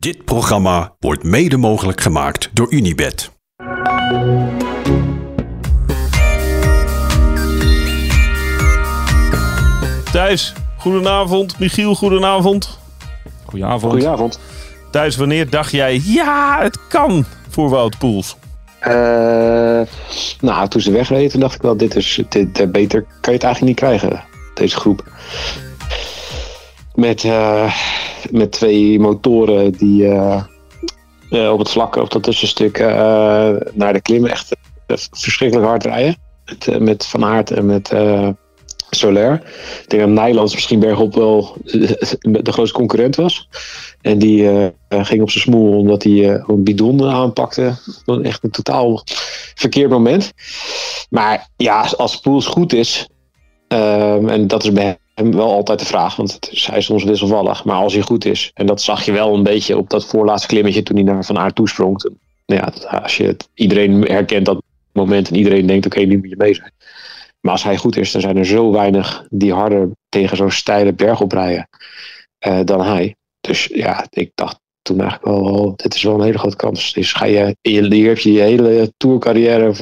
Dit programma wordt mede mogelijk gemaakt door Unibed. Thijs, goedenavond. Michiel, goedenavond. Goedenavond. Goedenavond. Thijs, wanneer dacht jij, ja, het kan voor Wout Poels? Uh, nou, toen ze wegreden, dacht ik wel, dit is, dit, uh, beter kan je het eigenlijk niet krijgen, deze groep. Met, uh, met twee motoren die op het vlak, op dat tussenstuk, naar de klim echt verschrikkelijk hard rijden. Met, met Van Aert en met Soler. Ik denk dat Nijlands misschien bergop wel de grootste concurrent was. En die ging op zijn smoel omdat hij een bidon aanpakte. Echt een totaal verkeerd moment. Maar ja, als Poels goed is, um, en dat is bij wel altijd de vraag, want het is, hij is soms wisselvallig. Maar als hij goed is, en dat zag je wel een beetje op dat voorlaatste klimmetje toen hij naar Van Aert toesprong. Nou ja, als je het, iedereen herkent dat moment en iedereen denkt, oké, nu moet je mee zijn. Maar als hij goed is, dan zijn er zo weinig die harder tegen zo'n steile berg oprijden uh, dan hij. Dus ja, ik dacht toen eigenlijk wel, dit is wel een hele grote kans. Dus ga je, hier heb je je hele tourcarrière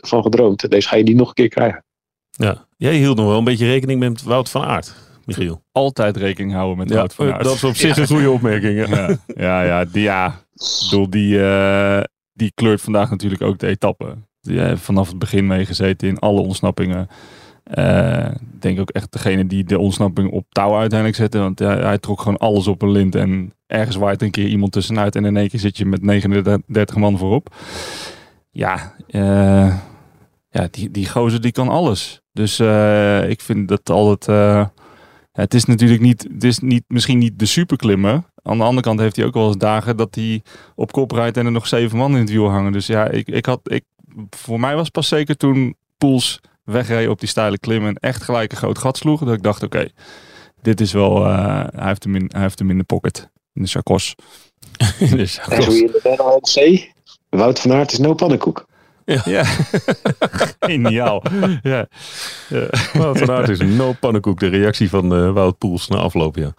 van gedroomd. Deze ga je die nog een keer krijgen. Ja, jij hield nog wel een beetje rekening met Wout van Aert, Michiel. Altijd rekening houden met ja, Wout van Aert. Dat is op zich ja. een goede opmerking. Ja, ja, ja, die, ja. Bedoel, die, uh, die kleurt vandaag natuurlijk ook de etappe. Die heeft vanaf het begin meegezeten in alle ontsnappingen. Uh, ik denk ook echt degene die de ontsnapping op touw uiteindelijk zette. Want hij, hij, trok gewoon alles op een lint. En ergens waait een keer iemand tussenuit. En in één keer zit je met 39 man voorop. Ja, uh, ja die, die gozer die kan alles. Dus uh, ik vind dat altijd... het is natuurlijk niet, het is niet, misschien niet de superklimmer. Aan de andere kant heeft hij ook wel eens dagen dat hij op kop rijdt en er nog zeven man in het wiel hangen. Dus ja, ik, ik had, ik, voor mij was het pas zeker toen Poels wegreed op die steile klim en echt gelijk een groot gat sloeg. Dat ik dacht, oké, okay, dit is wel, uh, hij, heeft hem in, hij heeft hem in de pocket. In de chacos. in de chacos. En hoe je in de Battle C, Wout van Aert is no pannenkoek. Ja. ja. Geniaal. ja. ja. Aert is no pannenkoek. De reactie van uh, Wout Poels na afloop, ja.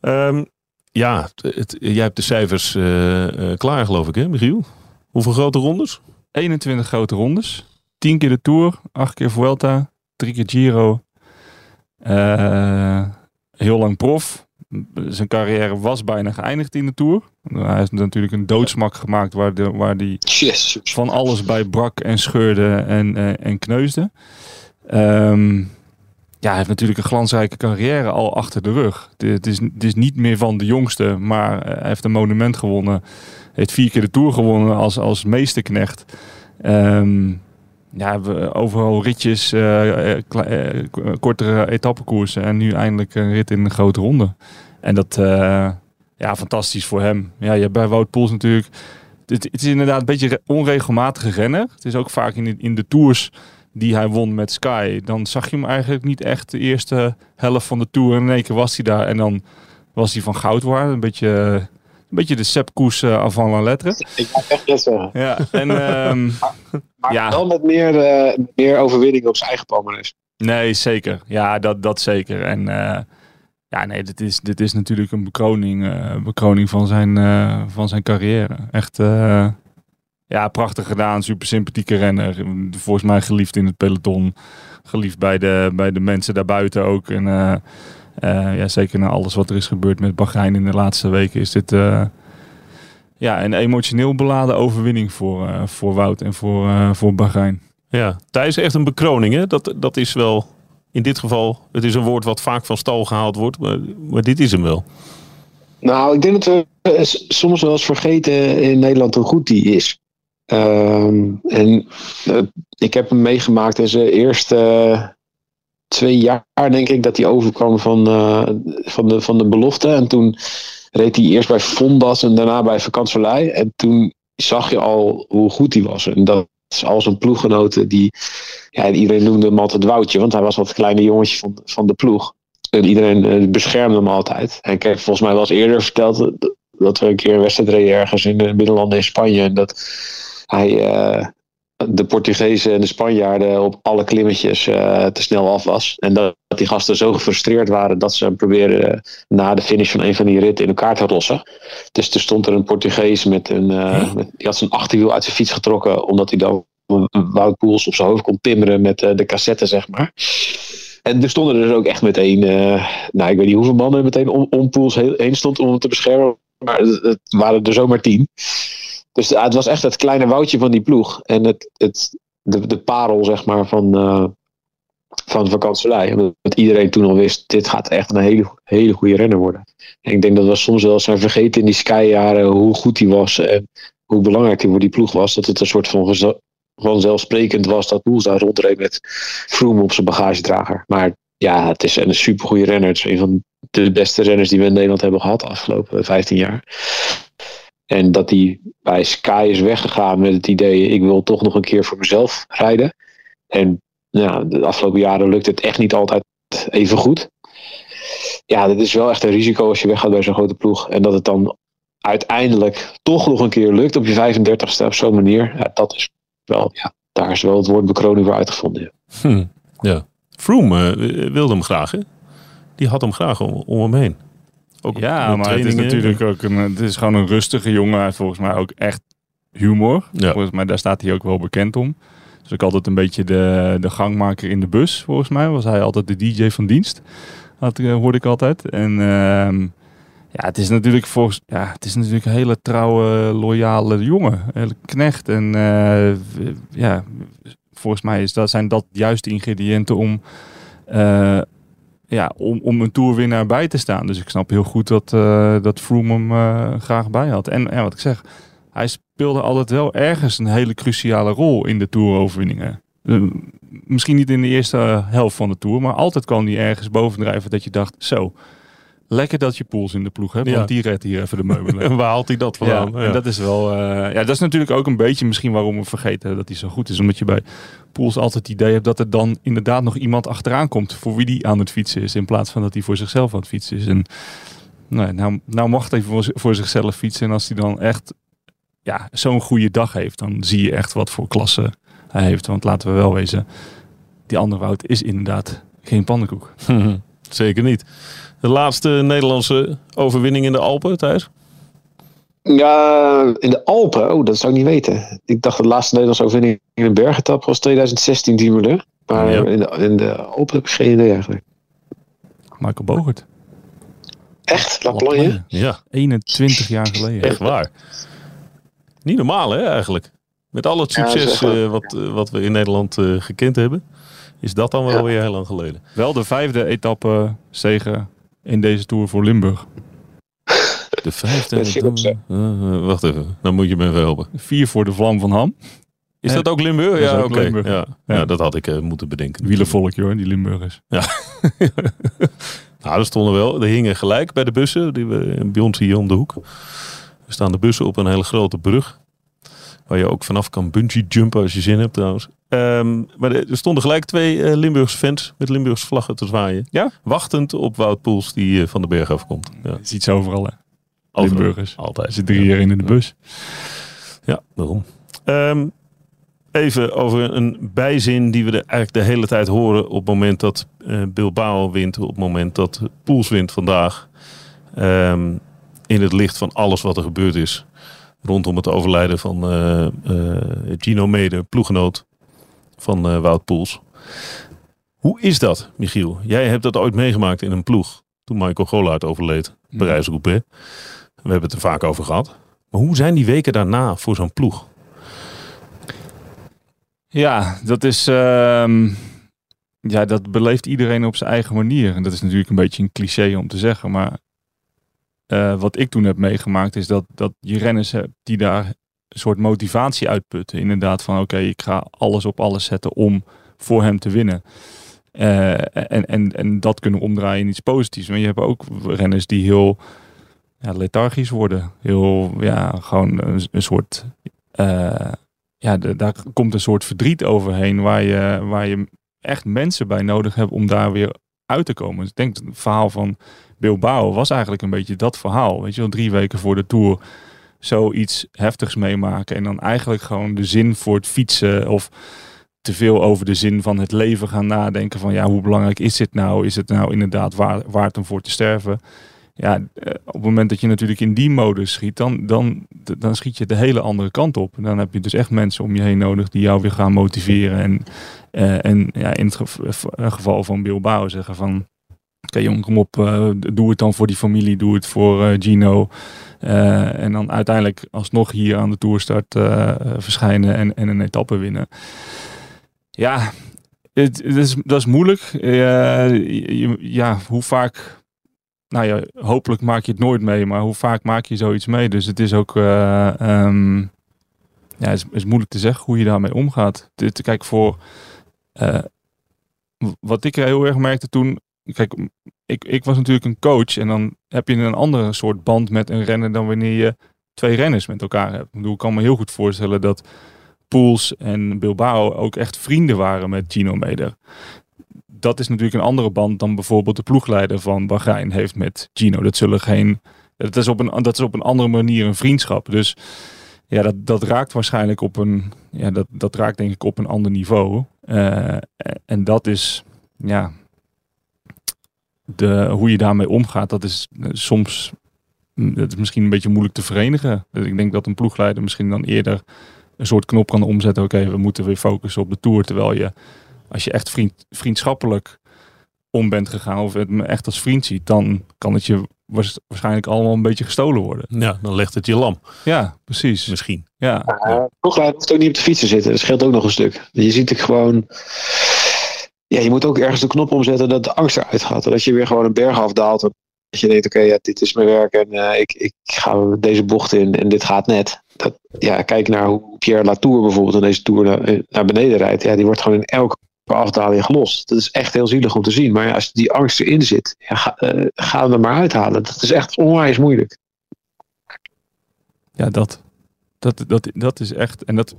Um, ja, het, jij hebt de cijfers uh, klaar geloof ik hè, Michiel? Hoeveel grote rondes? 21 grote rondes. 10 keer de Tour, 8 keer Vuelta, 3 keer Giro. Uh, heel lang prof. Zijn carrière was bijna geëindigd in de Tour. Hij heeft natuurlijk een doodsmak gemaakt waar, de, waar die yes. van alles bij brak en scheurde en, uh, en kneusde. Um, ja, hij heeft natuurlijk een glansrijke carrière al achter de rug. Het is, het is niet meer van de jongste, maar hij heeft een monument gewonnen. Heeft vier keer de Tour gewonnen als, als meesterknecht. Um, ja, overal ritjes, uh, uh, uh, kortere etappekoersen en nu eindelijk een rit in een grote ronde. En dat, ja, fantastisch voor hem. Ja, je hebt bij Wout Poels natuurlijk, het, is inderdaad een beetje onregelmatige renner. Het is ook vaak in de, in de tours die hij won met Sky. Dan zag je hem eigenlijk niet echt de eerste helft van de Tour. En in één keer was hij daar en dan was hij van goud waard. Een beetje, beetje de Sepp Koes uh, avant la lettre. Ik mag echt net zeggen. Ja, en... Um, maar ja. wel met meer, uh, meer overwinningen op zijn eigen palmarès. Nee, zeker. Ja, dat, dat zeker. En uh, ja, nee, dit is, dit is natuurlijk een bekroning, uh, bekroning van, zijn, van zijn carrière. Echt, ja, prachtig gedaan. Super sympathieke renner. Volgens mij geliefd in het peloton. Geliefd bij de, bij de mensen daarbuiten ook. En ja, zeker na alles wat er is gebeurd met Bahrein in de laatste weken is dit ja, een emotioneel beladen overwinning voor, uh, voor Wout en voor, uh, voor Bahrein. Ja, Thijs echt een bekroning. Hè? Dat, dat is wel in dit geval, het is een woord wat vaak van stal gehaald wordt, maar, maar dit is hem wel. Nou, ik denk dat we soms wel eens vergeten in Nederland hoe goed die is. Um, en uh, ik heb hem meegemaakt in zijn eerste twee jaar, denk ik, dat hij overkwam van, van, de, van de belofte. En toen reed hij eerst bij Fondas en daarna bij Vakantselij. En toen zag je al hoe goed hij was. En dat is al zijn ploeggenoten die... Ja, iedereen noemde hem altijd Woutje, want hij was dat kleine jongetje van, van de ploeg. En iedereen beschermde hem altijd. En ik heb volgens mij wel eens eerder verteld dat we een keer een wedstrijd reden ergens in de binnenlanden in Spanje. En dat hij... Uh, de Portugezen en de Spanjaarden op alle klimmetjes eh, te snel af was. En dat, die gasten zo gefrustreerd waren dat ze hem probeerden na de finish van een van die ritten in elkaar te rossen. Dus er stond er een Portugees met een, eh, met- die had zijn achterwiel uit zijn fiets getrokken omdat hij dan Wout Poels op zijn hoofd kon timmeren met eh, de cassette, zeg maar. En er stonden er dus ook echt meteen, eh, nou ik weet niet hoeveel mannen meteen om, om Poels he- heen stond om hem te beschermen. Maar het, het waren er zomaar tien. Dus het was echt het kleine woutje van die ploeg. En het, het, de, de parel, zeg maar, van, eh van Kanselij. Omdat iedereen toen al wist, dit gaat echt een hele, hele goede renner worden. En ik denk dat we soms wel zijn vergeten in die Sky-jaren hoe goed hij was. En hoe belangrijk hij voor die ploeg was. Dat het een soort van vanzelfsprekend was dat Poels daar rondreed met Froome op zijn bagagedrager. Maar ja, het is een supergoeie renner. Het is een van de beste renners die we in Nederland hebben gehad de afgelopen 15 jaar. En dat hij bij Sky is weggegaan met het idee: ik wil toch nog een keer voor mezelf rijden. En ja, de afgelopen jaren lukt het echt niet altijd even goed. Ja, dat is wel echt een risico als je weggaat bij zo'n grote ploeg. En dat het dan uiteindelijk toch nog een keer lukt op je 35ste op zo'n manier. Ja, dat is wel, ja, daar is wel het woord bekroning voor uitgevonden. ja. Hm, ja. Froome eh, wilde hem graag, hè? Die had hem graag om, om hem heen. Ook Ja, maar het is natuurlijk ook een, het is gewoon een rustige jongen. Hij heeft Volgens mij ook echt humor. Ja. Volgens mij, daar staat hij ook wel bekend om. Dus ook altijd een beetje de, de gangmaker in de bus, volgens mij. Was hij altijd de DJ van dienst. Dat eh, hoorde ik altijd. En ehm, ja, het is natuurlijk volgens, ja, het is natuurlijk een hele trouwe, loyale jongen. Een hele knecht. En eh, ja, volgens mij is dat, zijn dat juist de ingrediënten om, eh, ja, om, om een toerwinnaar bij te staan. Dus ik snap heel goed dat, eh dat Froome hem eh, graag bij had. En ja, wat ik zeg, hij speelde altijd wel ergens een hele cruciale rol in de toeroverwinningen. Eh, misschien niet in de eerste helft van de tour, maar altijd kwam hij ergens bovendrijven dat je dacht, zo, lekker dat je Poels in de ploeg hebt, Ja. want die redt hier even de meubelen. En waar haalt hij dat Ja, vandaan? en dat is wel. eh, ja, dat is natuurlijk ook een beetje misschien waarom we vergeten dat hij zo goed is. Omdat je bij Pools altijd het idee hebt dat er dan inderdaad nog iemand achteraan komt voor wie die aan het fietsen is. In plaats van dat hij voor zichzelf aan het fietsen is. En nou, nou, nou mag hij voor, voor zichzelf fietsen. En als hij dan echt ja, zo'n goede dag heeft, dan zie je echt wat voor klasse hij heeft. Want laten we wel wezen, die andere Wout is inderdaad geen pannenkoek. Zeker niet. De laatste Nederlandse overwinning in de Alpen, Thijs? Ja, in de Alpen, oh, dat zou ik niet weten. Ik dacht de laatste Nederlandse overwinning in een bergetap was 2016 Dumoulin. Maar Ja. in, de, in de Alpen heb ik geen idee eigenlijk. Michael Bogert, Echt? La Plagne? Ja, 21 jaar geleden. echt waar. Niet normaal, hè, eigenlijk. Met al het succes eh, wat, eh, wat we in Nederland eh, gekend hebben, is dat dan wel Ja. weer heel lang geleden. Wel de vijfde etappe zegen in deze Tour voor Limburg. De vijfde. Zo. Eh, eh, wacht even, dan moet je me even helpen. Vier voor de Vlam van Ham. Is dat ook Limburg? Ja, ook oké. Limburg. Ja. Ja. Ja. dat had ik eh, moeten bedenken. Wielenvolkje hoor, die Limburgers. Nou, er stonden wel, er hingen gelijk bij de bussen, die we bij ons hier om de hoek. Er staan de bussen op een hele grote brug. Waar je ook vanaf kan bungee jumpen als je zin hebt trouwens. Ehm, maar er stonden gelijk twee eh, Limburgse fans met Limburgse vlaggen te zwaaien. Ja? Wachtend op Wout Poels die eh, van de berg afkomt. Ja, Je ziet ze overal hè. overal. Limburgers. Er Altijd. zitten drie jaar in de bus. Ja, daarom. Ehm, even over een bijzin die we de, eigenlijk de hele tijd horen op het moment dat eh, Bilbao wint, op het moment dat Poels wint vandaag. Ehm, in het licht van alles wat er gebeurd is rondom het overlijden van eh, eh, Gino Mede, ploeggenoot van eh, Wout Poels. Hoe is dat, Michiel? Jij hebt dat ooit meegemaakt in een ploeg toen Michael Golaert overleed, Parijs-Roubaix. We hebben het er vaak over gehad. Maar hoe zijn die weken daarna voor zo'n ploeg? Ja, dat is. ehm, ja, dat beleeft iedereen op zijn eigen manier. En dat is natuurlijk een beetje een cliché om te zeggen. Maar eh, wat ik toen heb meegemaakt is dat, dat je renners hebt die daar een soort motivatie uitputten. Inderdaad, van oké, ik ga alles op alles zetten om voor hem te winnen. Eh, en, en, en dat kunnen omdraaien in iets positiefs. Maar je hebt ook renners die heel ja, lethargisch worden. Heel, ja, gewoon een, soort. eh, ja, daar komt een soort verdriet overheen waar je, waar je echt mensen bij nodig hebt om daar weer uit te komen. Dus ik denk het verhaal van Bilbao was eigenlijk een beetje dat verhaal. Weet je wel, drie weken voor de Tour zoiets heftigs meemaken. En dan eigenlijk gewoon de zin voor het fietsen of te veel over de zin van het leven gaan nadenken. Van ja, hoe belangrijk is dit nou? Is het nou inderdaad waar, waard om voor te sterven? Ja, eh, op het moment dat je natuurlijk in die modus schiet, dan, dan, dan schiet je de hele andere kant op. En dan heb je dus echt mensen om je heen nodig die jou weer gaan motiveren. En, uh, en ja, in het geval van Bilbao zeggen van... Oké jongen, kom op, uh, doe het dan voor die familie, doe het voor Gino. en dan uiteindelijk alsnog hier aan de toerstart verschijnen en, en een etappe winnen. Ja, het, het is, dat is moeilijk. ja, hoe vaak nou ja, hopelijk maak je het nooit mee, maar hoe vaak maak je zoiets mee? Dus het is ook, um, ja, is, is moeilijk te zeggen hoe je daarmee omgaat. Te, kijk voor, wat ik heel erg merkte toen, kijk, ik, ik was natuurlijk een coach en dan heb je een andere soort band met een renner dan wanneer je twee renners met elkaar hebt. Ik, bedoel, ik kan me heel goed voorstellen dat Pools en Bilbao ook echt vrienden waren met Gino Meder dat is natuurlijk een andere band dan bijvoorbeeld de ploegleider van Bahrein heeft met Gino. Dat zullen geen. Dat is op een, dat is op een andere manier een vriendschap. Dus ja, dat, dat raakt waarschijnlijk op een. Ja, dat, dat raakt denk ik op een ander niveau. Uh, en dat is. Ja. De, hoe je daarmee omgaat, dat is eh, soms. Dat is misschien een beetje moeilijk te verenigen. Dus ik denk dat een ploegleider misschien dan eerder een soort knop kan omzetten. Oké, we moeten weer focussen op de tour. Terwijl je als je echt vriend, vriendschappelijk om bent gegaan of het me echt als vriend ziet, dan kan het je waarschijnlijk allemaal een beetje gestolen worden. Ja, dan legt het je lam. Ja, precies. Misschien. Ja. Uh, hoeft ook niet op de fiets te zitten. Dat scheelt ook nog een stuk. Je ziet het gewoon. Ja, je moet ook ergens de knop omzetten dat de angst eruit gaat. Dat je weer gewoon een berg afdaalt. Dat je denkt, oké, ja, dit is mijn werk en uh, ik, ik ga deze bocht in en dit gaat net. Dat, ja, kijk naar hoe Pierre Latour bijvoorbeeld in deze tour naar, naar beneden rijdt. Ja, die wordt gewoon in elke afdaling gelost. Dat is echt heel zielig om te zien. Maar ja, als die angst erin zit, ja, ga, uh, ga hem er maar uithalen. Dat is echt onwijs moeilijk. Ja, dat. Dat, dat, dat is echt. En. Dat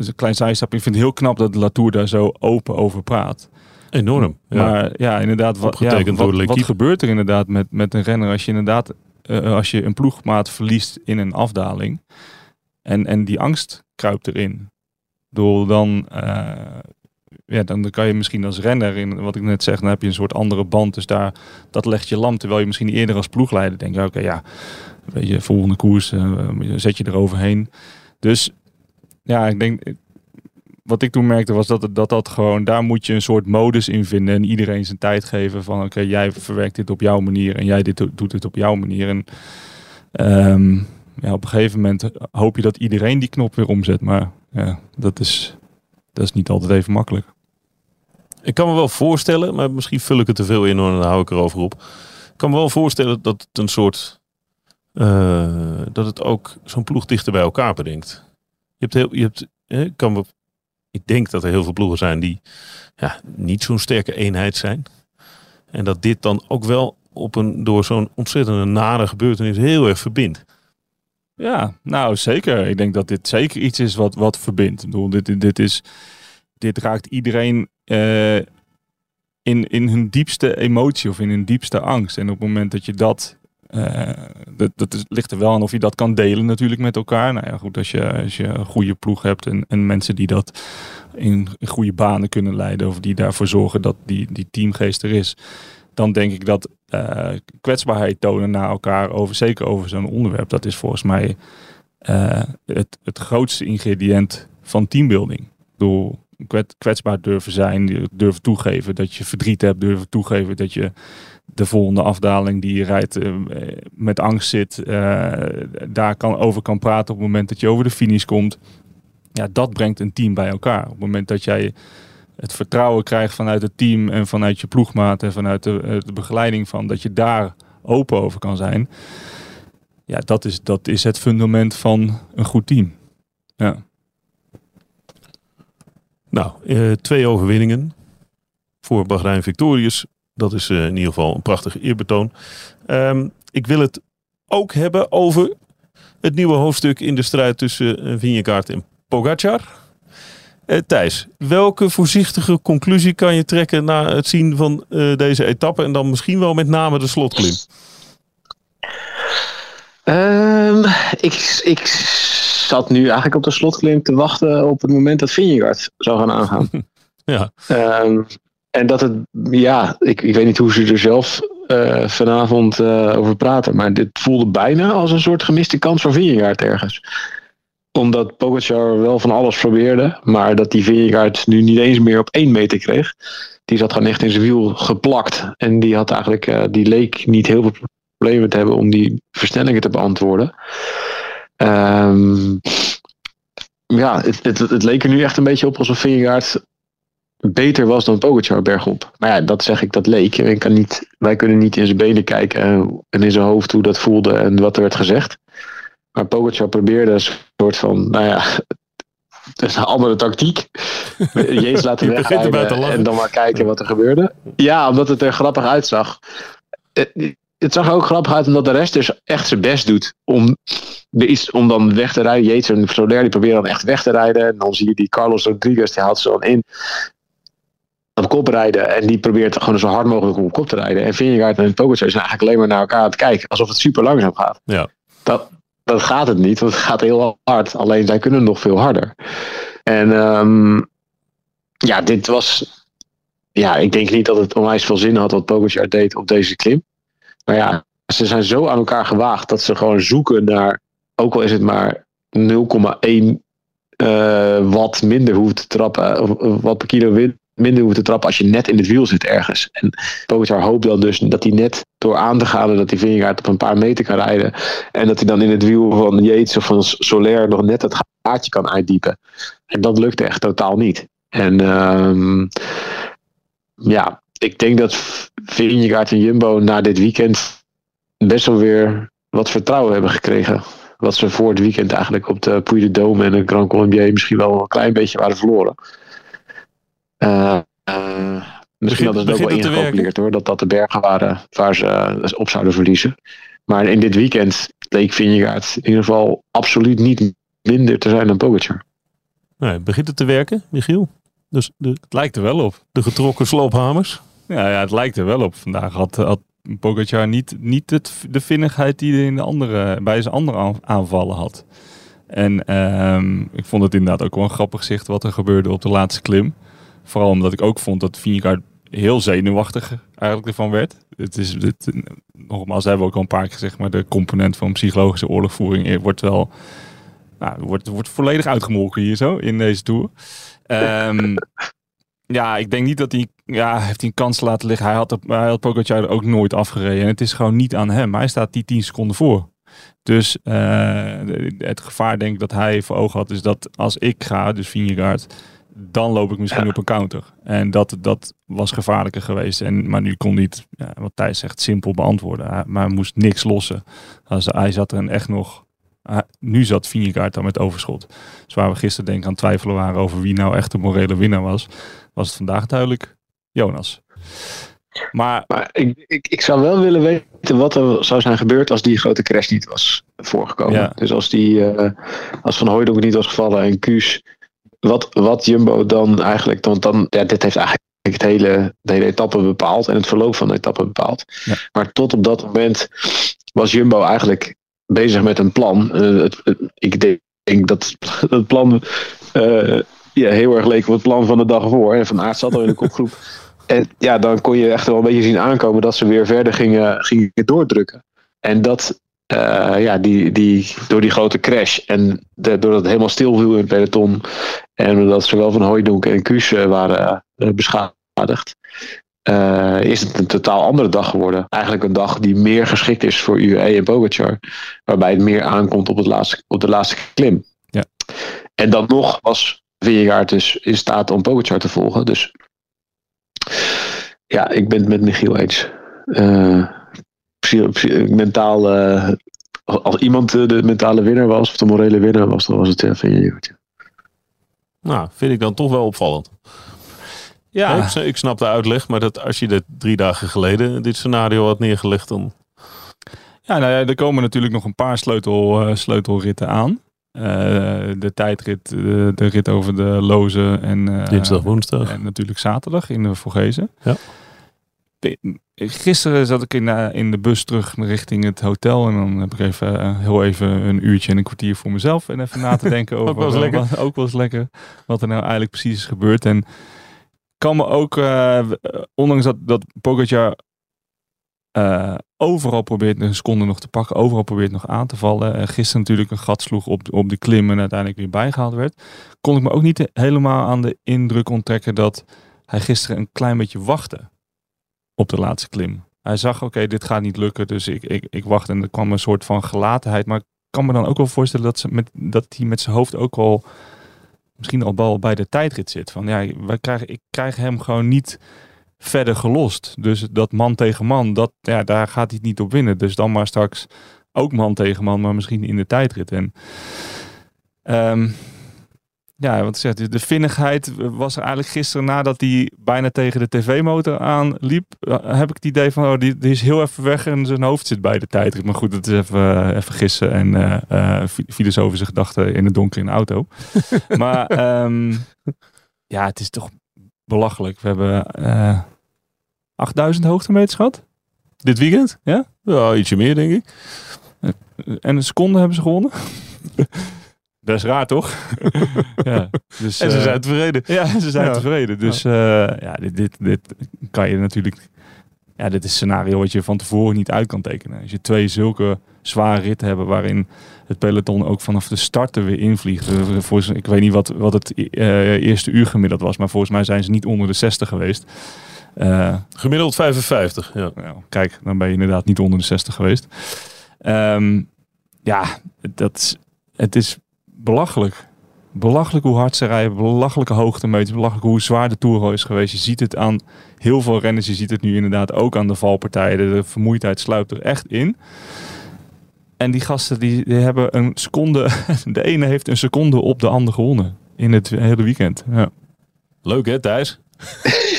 is een klein zijstapje. Ik vind het heel knap dat Latour daar zo open over praat. Enorm. Ja. Maar ja, inderdaad. Wat, ja, wat, wat gebeurt er inderdaad met, met een renner als je inderdaad. Uh, als je een ploegmaat verliest in een afdaling. En, en die angst kruipt erin. Door dan uh, ja, dan kan je misschien als renner, in wat ik net zeg, dan heb je een soort andere band. Dus daar, dat legt je lam. Terwijl je misschien eerder als ploegleider denkt, oké, okay, ja, weet je, volgende koers uh, zet je eroverheen. Dus ja, ik denk, wat ik toen merkte was dat, dat dat gewoon, daar moet je een soort modus in vinden. En iedereen zijn tijd geven van, oké, jij verwerkt dit op jouw manier en jij dit, doet het op jouw manier. En um, ja, op een gegeven moment hoop je dat iedereen die knop weer omzet. Maar ja, dat is, dat is niet altijd even makkelijk. Ik kan me wel voorstellen, maar misschien vul ik het te veel in en dan hou ik erover op. Ik kan me wel voorstellen dat het een soort. Uh, dat het ook zo'n ploeg dichter bij elkaar brengt. Hebt heel. Je hebt, kan me, ik denk dat er heel veel ploegen zijn die ja, niet zo'n sterke eenheid zijn. En dat dit dan ook wel op een, door zo'n ontzettende nare gebeurtenis heel erg verbindt. Ja, nou zeker. Ik denk dat dit zeker iets is wat, wat verbindt. Ik dit, dit, is, dit raakt iedereen uh, in, in hun diepste emotie of in hun diepste angst. En op het moment dat je dat. Uh, dat, dat ligt er wel aan of je dat kan delen natuurlijk met elkaar. Nou ja, goed, als je, als je een goede ploeg hebt en, en mensen die dat in, goede banen kunnen leiden. Of die daarvoor zorgen dat die, die teamgeest er is. Dan denk ik dat uh, kwetsbaarheid tonen naar elkaar, over, zeker over zo'n onderwerp, dat is volgens mij uh, het, het grootste ingrediënt van teambuilding. Door kwetsbaar durven zijn, durven toegeven dat je verdriet hebt, durven toegeven dat je de volgende afdaling die je rijdt uh, met angst zit, daar kan, over kan praten op het moment dat je over de finish komt. Ja, dat brengt een team bij elkaar. Op het moment dat jij het vertrouwen krijgt vanuit het team en vanuit je ploegmaat en vanuit de, eh, begeleiding van, dat je daar open over kan zijn. Ja, dat is, dat is het fundament van een goed team. Ja. Nou, uh, twee overwinningen voor Bahrein Victorious. Dat is uh, in ieder geval een prachtig eerbetoon. Um, ik wil het ook hebben over het nieuwe hoofdstuk in de strijd tussen uh, Vingegaard en Pogacar. Uh, Thijs, welke voorzichtige conclusie kan je trekken na het zien van uh, deze etappe en dan misschien wel met name de slotklim? Um, Ehm, ik, ik zat nu eigenlijk op de slotklim te wachten op het moment dat Vingegaard zou gaan aangaan. Ja. Ehm, en dat het, ja, ik, ik weet niet hoe ze er zelf eh, vanavond eh, over praten, maar dit voelde bijna als een soort gemiste kans voor Vingegaard ergens. Omdat Pogacar wel van alles probeerde, maar dat die Vingegaard nu niet eens meer op één meter kreeg. Die zat gewoon echt in zijn wiel geplakt. En die had eigenlijk, eh, die leek niet heel veel problemen te hebben om die versnellingen te beantwoorden. Ehm, ja, het, het, leek er nu echt een beetje op alsof Vingegaard beter was dan Pogacar bergop. Maar ja, dat zeg ik, dat leek. Ik kan niet, wij kunnen niet in zijn benen kijken en, in zijn hoofd hoe dat voelde en wat er werd gezegd. Maar Pogacar probeerde een soort van, nou ja, een andere tactiek. Jezus laten wegrijden en dan maar kijken wat er gebeurde. Ja, omdat het er grappig uitzag. Het, het zag er ook grappig uit omdat de rest dus echt zijn best doet om, iets, om dan weg te rijden. Yates en Soler die proberen dan echt weg te rijden. En dan zie je die Carlos Rodriguez, die haalt ze dan in op kop rijden. En die probeert gewoon zo hard mogelijk om op kop te rijden. En Vingegaard en Pogacar zijn eigenlijk alleen maar naar elkaar aan het kijken. Alsof het super langzaam gaat. Ja. Dat, dat gaat het niet, want het gaat heel hard. Alleen zij kunnen nog veel harder. En ehm, ja, dit was... Ja, ik denk niet dat het onwijs veel zin had wat Pogacar deed op deze klim. Maar ja, ze zijn zo aan elkaar gewaagd dat ze gewoon zoeken naar... Ook al is het maar 0,1 eh, watt minder hoeft te trappen. Of, of wat per kilo minder hoeft te trappen als je net in het wiel zit ergens. En Pogacar hoopt dan dus dat hij net door aan te gaan... dat hij Vingegaard op een paar meter kan rijden... en dat hij dan in het wiel van Yates of van Soler... nog net het gaatje kan uitdiepen. En dat lukte echt totaal niet. En ehm, ja, ik denk dat Vingegaard en Jumbo na dit weekend... best wel weer wat vertrouwen hebben gekregen. Wat ze voor het weekend eigenlijk op de Puy de Dôme en de Grand Colombier... misschien wel een klein beetje waren verloren. Eh, eh, misschien hadden ze het ook wel ingecalculeerd hoor, dat dat de bergen waren waar ze eh, op zouden verliezen. Maar in dit weekend leek Vingegaard in ieder geval absoluut niet minder te zijn dan Pogacar. Nee, begint het te werken, Michiel? Dus de, Het lijkt er wel op. de getrokken sloophamers. Ja, ja, het lijkt er wel op. Vandaag had, had Pogacar niet, niet het, de vinnigheid die hij in de andere, bij zijn andere aan- aanvallen had. En ehm, ik vond het inderdaad ook wel een grappig zicht wat er gebeurde op de laatste klim. Vooral omdat ik ook vond dat Vingegaard heel zenuwachtig eigenlijk ervan werd. Het is, nogmaals, hebben we ook al een paar keer gezegd, maar de component van psychologische oorlogvoering wordt wel nou, wordt, wordt volledig uitgemolken hier zo in deze tour. Ehm, ja, ik denk niet dat hij, ja, heeft hij een kans laten liggen. Hij had, hij had Pogacar ook nooit afgereden. En het is gewoon niet aan hem. Hij staat die 10 seconden voor. Dus eh, het gevaar denk ik dat hij voor ogen had is dat als ik ga, dus Vingegaard, dan loop ik misschien op een counter. En dat, dat was gevaarlijker geweest. En, maar nu kon ja, wat Thijs zegt, simpel beantwoorden. Hij- Maar hij moest niks lossen. Als, hij zat er echt nog... hij- nu zat Vingegaard dan met overschot. Dus waar we gisteren denk ik aan twijfelen waren over wie nou echt de morele winnaar was, was het vandaag duidelijk Jonas. Maar Maar ik, ik, ik zou wel willen weten wat er zou zijn gebeurd als die grote crash niet was voorgekomen. Ja. Dus als, die, eh, als Van Hooydonk niet was gevallen en Kuus, wat, wat Jumbo dan eigenlijk, want dan, ja, dit heeft eigenlijk het hele, de hele etappe bepaald en het verloop van de etappe bepaald. Ja. Maar tot op dat moment was Jumbo eigenlijk bezig met een plan. Eh, het, het- ik denk, denk dat het plan eh, ja, heel erg leek op het plan van de dag ervoor. En Van Aert zat al in de kopgroep. En ja, dan kon je echt wel een beetje zien aankomen dat ze weer verder gingen, gingen doordrukken. En dat, eh, ja, die, die, door die grote crash en de, doordat het helemaal stil viel in het peloton. En doordat zowel Van Hooijdonk en Kuus eh, waren eh, beschadigd. is het een totaal andere dag geworden. Eigenlijk een dag die meer geschikt is voor UAE en Pogacar. Waarbij het meer aankomt op, het laatste, op de laatste klim. Ja. En dan nog was Vingegaard dus in staat om Pogacar te volgen. Dus ja, ik ben het met Michiel eens. Mentaal, eh, als iemand eh, de mentale winnaar was, of de morele winnaar was, dan was het ja, Vingegaard. ja. Nou, vind ik dan toch wel opvallend. ja, Ik, ik snap de uitleg, maar dat als je dit drie dagen geleden dit scenario had neergelegd, dan... ja, nou ja, er komen natuurlijk nog een paar sleutel, eh, sleutelritten aan. Eh, de tijdrit, eh, de rit over de Lozen en, eh, Dinsdag, woensdag. en natuurlijk zaterdag in de Vorgezen. Ja. Gisteren zat ik in, eh, in de bus terug richting het hotel. En dan heb ik even eh, heel even een uurtje en een kwartier voor mezelf. En even na te denken over wel eens lekker. Wat, ook wel eens lekker. Wat er nou eigenlijk precies is gebeurd. En kan me ook, eh, ondanks dat, dat Pogacar overal probeert een seconde nog te pakken. Overal probeert nog aan te vallen. En gisteren natuurlijk een gat sloeg op, op de klim en uiteindelijk weer bijgehaald werd. Kon ik me ook niet helemaal aan de indruk onttrekken dat hij gisteren een klein beetje wachtte op de laatste klim. Hij zag, oké, dit gaat niet lukken, dus ik, ik, ik wacht. En er kwam een soort van gelatenheid. Maar ik kan me dan ook wel voorstellen dat, ze met, dat hij met zijn hoofd ook al misschien al wel bij de tijdrit zit. Van ja, wij krijgen, ik krijg hem gewoon niet verder gelost. Dus dat man tegen man, dat, ja, daar gaat hij niet op winnen. Dus dan maar straks ook man tegen man, maar misschien in de tijdrit. En ehm, ja, want ik zeg, de vinnigheid was er eigenlijk gisteren nadat hij bijna tegen de tv-motor aanliep. eh, Heb ik het idee van, oh, die, die is heel even weg en zijn hoofd zit bij de tijdrit. Maar goed, dat is even, even gissen en eh, eh, fi- filosofische gedachten in het donker in de auto. maar ehm, ja, het is toch belachelijk. We hebben eh 8000 hoogtemeters gehad. Dit weekend? Ja? Ja, ietsje meer denk ik. En een seconde hebben ze gewonnen. Is raar, toch? ja, dus, En ze eh, zijn tevreden. Ja, ze zijn Ja. tevreden. Dus eh, ja, dit, dit, dit kan je natuurlijk... Ja, dit is een scenario wat je van tevoren niet uit kan tekenen. Als je twee zulke zware ritten hebt waarin het peloton ook vanaf de start er weer invliegt. Eh, Volgens, ik weet niet wat, wat het eerste uur gemiddeld was, maar volgens mij zijn ze niet onder de 60 geweest. Gemiddeld 55. Ja. nou, kijk, dan ben je inderdaad niet onder de 60 geweest. Ehm, ja, dat, is- het is belachelijk. Belachelijk hoe hard ze rijden, belachelijke hoogtemeters, belachelijk hoe zwaar de Tour al is geweest. Je ziet het aan heel veel renners, je ziet het nu inderdaad ook aan de valpartijen. De, vermoeidheid sluipt er echt in. En die gasten die, die hebben een seconde, de ene heeft een seconde op de ander gewonnen in het hele weekend. Ja. Leuk hè, Thijs?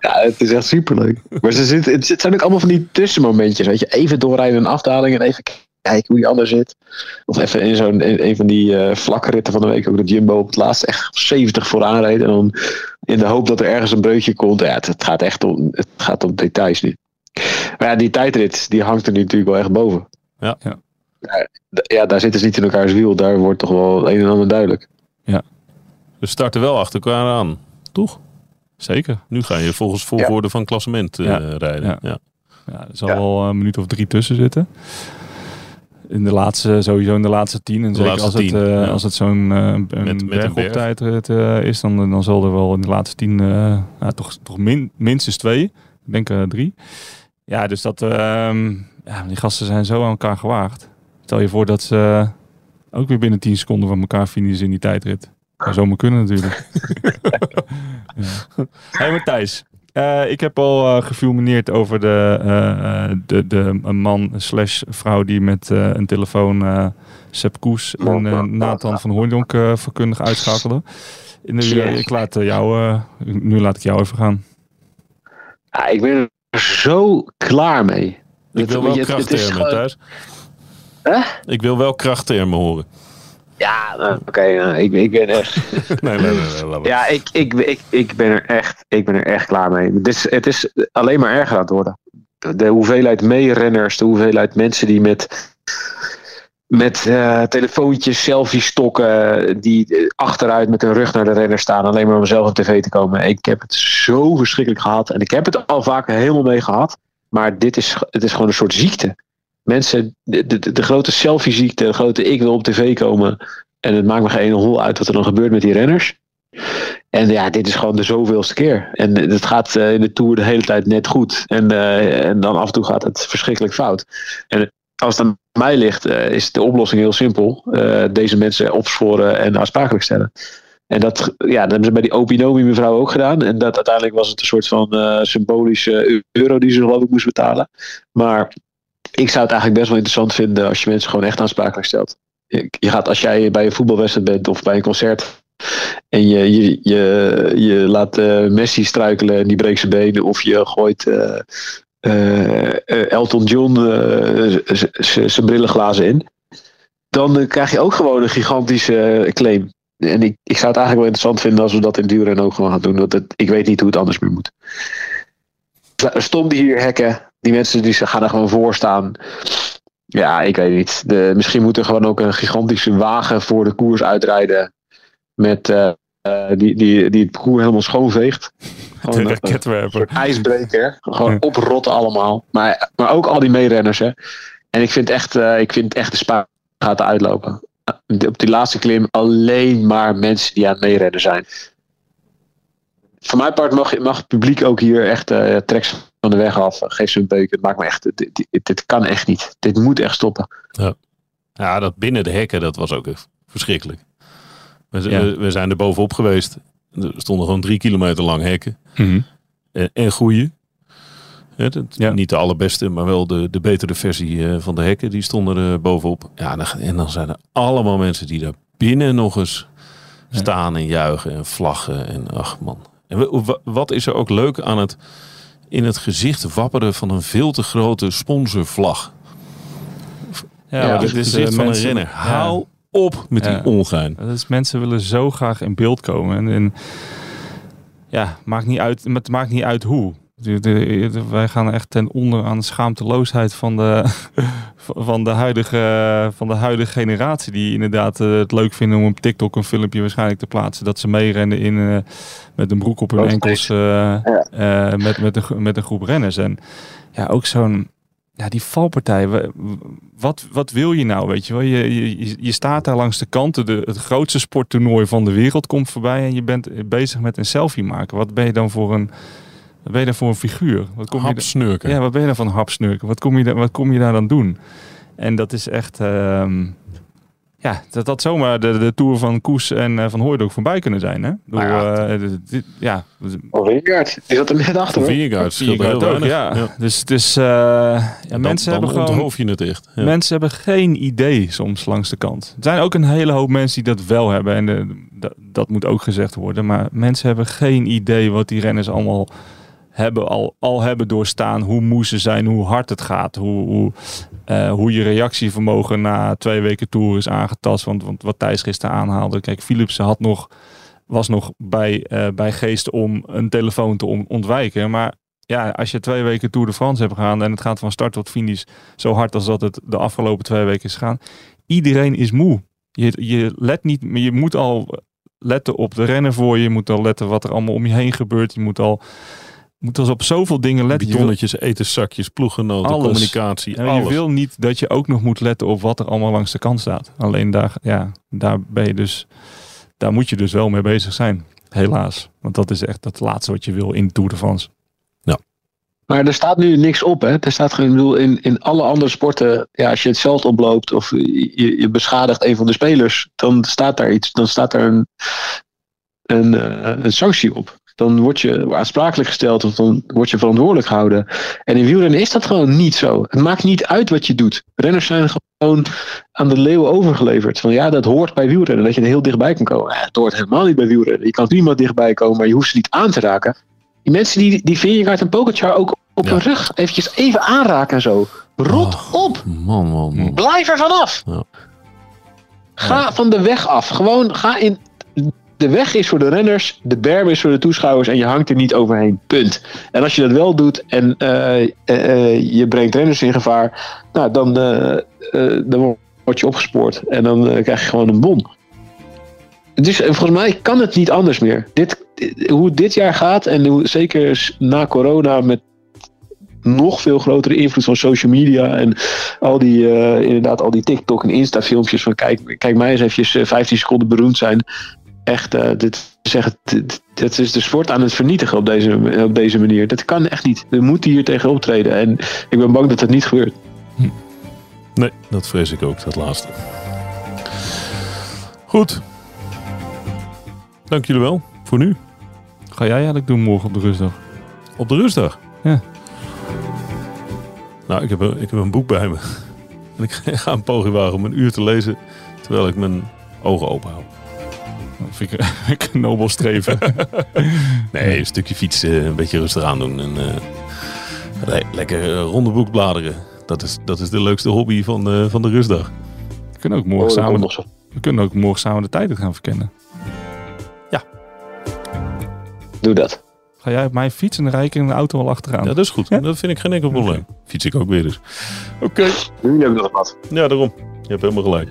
Ja, het is echt superleuk. Maar ze zit, het zijn ook allemaal van die tussenmomentjes. Weet je, even doorrijden in een afdaling en even kijken hoe die ander zit. Of even in zo'n een, een van die eh, vlakke ritten van de week ook dat Jumbo op het laatst echt 70 vooraan reed. En dan in de hoop dat er ergens een breukje komt. Ja, het, het gaat echt om, het gaat om details nu. Maar ja, die tijdrit, die hangt er nu natuurlijk wel echt boven. Ja. Ja. Ja, ja, daar zitten ze niet in elkaars wiel. Daar wordt toch wel het een en ander duidelijk. We starten wel achter elkaar aan. Toch? Zeker. Nu ga je volgens volgorde van klassement eh, Ja. rijden. Ja. Ja. Ja, er zal Ja. wel een minuut of drie tussen zitten. In de laatste, sowieso in de laatste tien. En De zeker als het, tien, ja. als het zo'n een met een berg. eh, is, dan, dan zal er wel in de laatste tien ja, toch, toch min, minstens twee. Ik denk drie. Ja, dus dat, ehm, ja, die gasten zijn zo aan elkaar gewaagd. Stel je voor dat ze ook weer binnen 10 seconden van elkaar finishen in die tijdrit. Zou zomaar kunnen natuurlijk. ja. Hey Matthijs, eh, ik heb al eh gefilmineerd over de, eh, eh, de, de man slash vrouw die met eh, een telefoon eh Sepp Koes en Nathan van Hooydonk eh vakkundig uitschakelde. In de, Yes. Ik laat jou, eh, nu laat ik jou even gaan. Ja, ik ben er zo klaar mee. Ik Het- wil wel het- het is krachttermen, gewoon-. Hè? Ik wil wel krachttermen horen. Ja, nou, oké, nou, ik, ik ben echt. Nee, nee, nee. Ja, ik, ik, ik, ik, ben er echt, ik ben er echt klaar mee. Het is, het is alleen maar erger aan het worden. De hoeveelheid meerenners, de hoeveelheid mensen die met, met eh, telefoontjes, selfie stokken, die eh, achteruit met hun rug naar de renner staan, alleen maar om zelf op tv te komen. Ik heb het zo verschrikkelijk gehad. En ik heb het al vaker helemaal mee gehad. Maar dit is, het is gewoon een soort ziekte. Mensen, de, de, de grote selfie-ziekte, de grote ik wil op tv komen. En het maakt me geen hol uit wat er dan gebeurt met die renners. En ja, dit is gewoon de zoveelste keer. En het gaat eh, in de Tour de hele tijd net goed. En, eh, en dan af en toe gaat het verschrikkelijk fout. En als het aan mij ligt, eh, is de oplossing heel simpel. Eh, deze mensen opsporen en aansprakelijk stellen. En dat, ja, dat hebben ze bij die Opinomi mevrouw ook gedaan. En dat uiteindelijk was het een soort van eh, symbolische euro die ze geloof ik moest betalen. Maar ik zou het eigenlijk best wel interessant vinden als je mensen gewoon echt aansprakelijk stelt. Je gaat, als jij bij een voetbalwedstrijd bent of bij een concert en je, je, je, je laat eh, Messi struikelen en die breekt zijn benen. Of je gooit eh, eh, Elton John zijn brillenglazen in. Dan krijg je ook gewoon een gigantische claim. En ik, ik zou het eigenlijk wel interessant vinden als we dat in duurrennen ook gewoon gaan doen. Want ik weet niet hoe het anders meer moet. stom hier hekken. Die mensen die gaan er gewoon voor staan. Ja, ik weet niet. De, misschien moet er gewoon ook een gigantische wagen voor de koers uitrijden. Met, eh, eh, die, die, die het parcours helemaal schoonveegt. De Gewoon een- raketwerper. soort ijsbreker. Gewoon oprotten allemaal. Maar, maar ook al die meerenners. Hè. En ik vind echt, eh, ik vind echt de spa gaat uitlopen. Eh, Op die laatste klim alleen maar mensen die aan het meerennen zijn. Voor mijn part mag, mag het publiek ook hier echt eh treks van de weg af. Geef ze een beuk. Het maakt me echt. Dit, dit, dit kan echt niet. Dit moet echt stoppen. Ja, dat binnen de hekken, dat was ook echt verschrikkelijk. We, Ja. we, we zijn er bovenop geweest. Er stonden gewoon drie kilometer lang hekken. Mhm. En, en goeie. Ja. Niet de allerbeste, maar wel de, de betere versie eh, van de hekken. Die stonden er bovenop. Ja, en dan, en dan zijn er allemaal mensen die daar binnen nog eens Ja. staan en juichen en vlaggen. En ach man. En wa- wa- wat is er ook leuk aan het in het gezicht wapperen van een veel te grote sponsorvlag. Ja, Ja, het is gezicht van mensen- een renner. Hou op met die ongein. Dat is, mensen willen zo graag in beeld komen. En, en ja, maakt niet uit, het maakt niet uit hoe. De- de- de- wij gaan echt ten onder aan de schaamteloosheid van de, van de, huidige, van de huidige generatie. Die inderdaad eh, het leuk vinden om op TikTok een filmpje waarschijnlijk te plaatsen. Dat ze meerennen in, eh, met een broek op hun enkels eh, met, met, een, met een groep renners. En ja, ook zo'n... Ja, die valpartij. wa- Wat, wat wil je nou, weet je wel? Je, je, je staat daar langs de kanten. De, het grootste sporttoernooi van de wereld komt voorbij. En je bent bezig met een selfie maken. Wat ben je dan voor een... Wat ben je dan voor een figuur? Wat kom je Hap da- snurken. ja, wat ben je dan van hapsnurken? Wat kom je, da- wat kom je daar dan doen? En dat is echt... ehm, ja, dat had zomaar de, de Tour van Koes en eh, van Hooydonk voorbij kunnen zijn. Hè? Door, Nou ja, eh, dit- ja, Of Wingaard. Die zat er net achter. ook, weinig. ja. Dus het is... eh, ja, Dan- mensen dan hebben gewoon... je het echt. Ja. Mensen hebben geen idee soms langs de kant. Er zijn ook een hele hoop mensen die dat wel hebben. En dat, dat moet ook gezegd worden. Maar mensen hebben geen idee wat die renners allemaal hebben, al, al hebben doorstaan. Hoe moe ze zijn, hoe hard het gaat. Hoe, hoe, eh, hoe je reactievermogen na twee weken tour is aangetast. Want, want wat Thijs gisteren aanhaalde. Kijk, Philipsen had nog, was nog bij, eh, bij geest om een telefoon te on- ontwijken. Maar ja, als je twee weken Tour de France hebt gegaan en het gaat van start tot finish zo hard als dat het de afgelopen twee weken is gegaan. Iedereen is moe. Je, je let niet, je moet al letten op de rennen voor je. Je moet al letten wat er allemaal om je heen gebeurt. Je moet al, moet al op zoveel dingen letten. Bidonnetjes, etenzakjes, ploeggenoten, Alles. communicatie, en je wil niet dat je ook nog moet letten op wat er allemaal langs de kant staat. Alleen daar, ja, daar ben je dus, daar moet je dus wel mee bezig zijn. Helaas. Want dat is echt het laatste wat je wil in Tour de France. Maar er staat nu niks op, hè? Er staat gewoon, ik bedoel, in, in alle andere sporten, ja, als je het veld oploopt of je, je beschadigt een van de spelers, dan staat daar iets, dan staat daar een, een, eh, een sanctie op. Dan word je aansprakelijk gesteld of dan word je verantwoordelijk gehouden. En in wielrennen is dat gewoon niet zo. Het maakt niet uit wat je doet. Renners zijn gewoon aan de leeuwen overgeleverd. Van ja, dat hoort bij wielrennen, dat je er heel dichtbij kan komen. Ja, het hoort helemaal niet bij wielrennen. Je kan niemand dichtbij komen, maar je hoeft ze niet aan te raken. Die mensen die, die Vingegaard en Pogacar ook op Ja. hun rug eventjes even aanraken en zo. Rot op! Man, man, man. Blijf er vanaf! Ja. Ga van de weg af. Gewoon ga in. De weg is voor de renners, de berm is voor de toeschouwers en je hangt er niet overheen. Punt. En als je dat wel doet en eh, eh, eh, je brengt renners in gevaar, nou, dan, dan word je opgespoord en dan krijg je gewoon een bon. Dus volgens mij kan het niet anders meer. Dit, hoe het dit jaar gaat en hoe, zeker na corona met nog veel grotere invloed van social media en al die, inderdaad, al die TikTok en Insta filmpjes van kijk, kijk mij eens eventjes eh, 15 seconden beroemd zijn. Echt, eh, dit, echt, dit, dit is de sport aan het vernietigen op deze, op deze manier. Dat kan echt niet. We moeten hier tegen optreden. En ik ben bang dat het niet gebeurt. Nee, dat vrees ik ook, dat laatste. Goed. Dank jullie wel voor nu. Ga jij eigenlijk doen morgen op de rustdag? Op de rustdag. Ja. Nou, ik heb, een, ik heb een boek bij me. En ik ga een poging wagen om een uur te lezen terwijl ik mijn ogen open hou. Dat vind ik, een nobel streven. Nee, een stukje fietsen, een beetje rustig aandoen en eh, le- lekker eh, ronde boek bladeren. Dat is, dat is de leukste hobby van, eh, van de rustdag. We kunnen ook morgen Oh, samen, zo. we kunnen ook morgen samen de tijden gaan verkennen. Doe dat. Ga jij op mijn fiets en dan rijd ik in de auto wel achteraan. Ja, dat is goed. Dat vind ik geen enkel probleem. Fiets ik ook weer dus. Oké. Nu heb ik nog wat. Ja, daarom. Je hebt helemaal gelijk.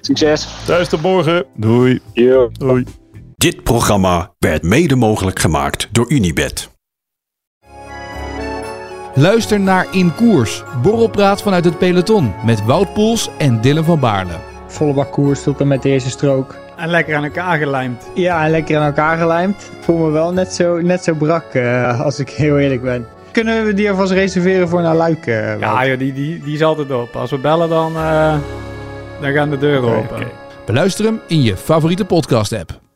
Succes. Thuis tot morgen. Doei. Yo. Doei. Dit programma werd mede mogelijk gemaakt door Unibed. Luister naar In Koers, borrelpraat vanuit het peloton met Wout Poels en Dylan van Baarle. Volle bak koers tot en met de eerste strook. En lekker aan elkaar gelijmd. Ja, en lekker aan elkaar gelijmd. Ik voel me wel net zo, net zo brak, eh, als ik heel eerlijk ben. Kunnen we die alvast reserveren voor naar Luik? eh? Ja, joh, die, die, die is altijd op. Als we bellen, dan, eh, dan gaan de deuren open. Beluister hem in je favoriete podcast app.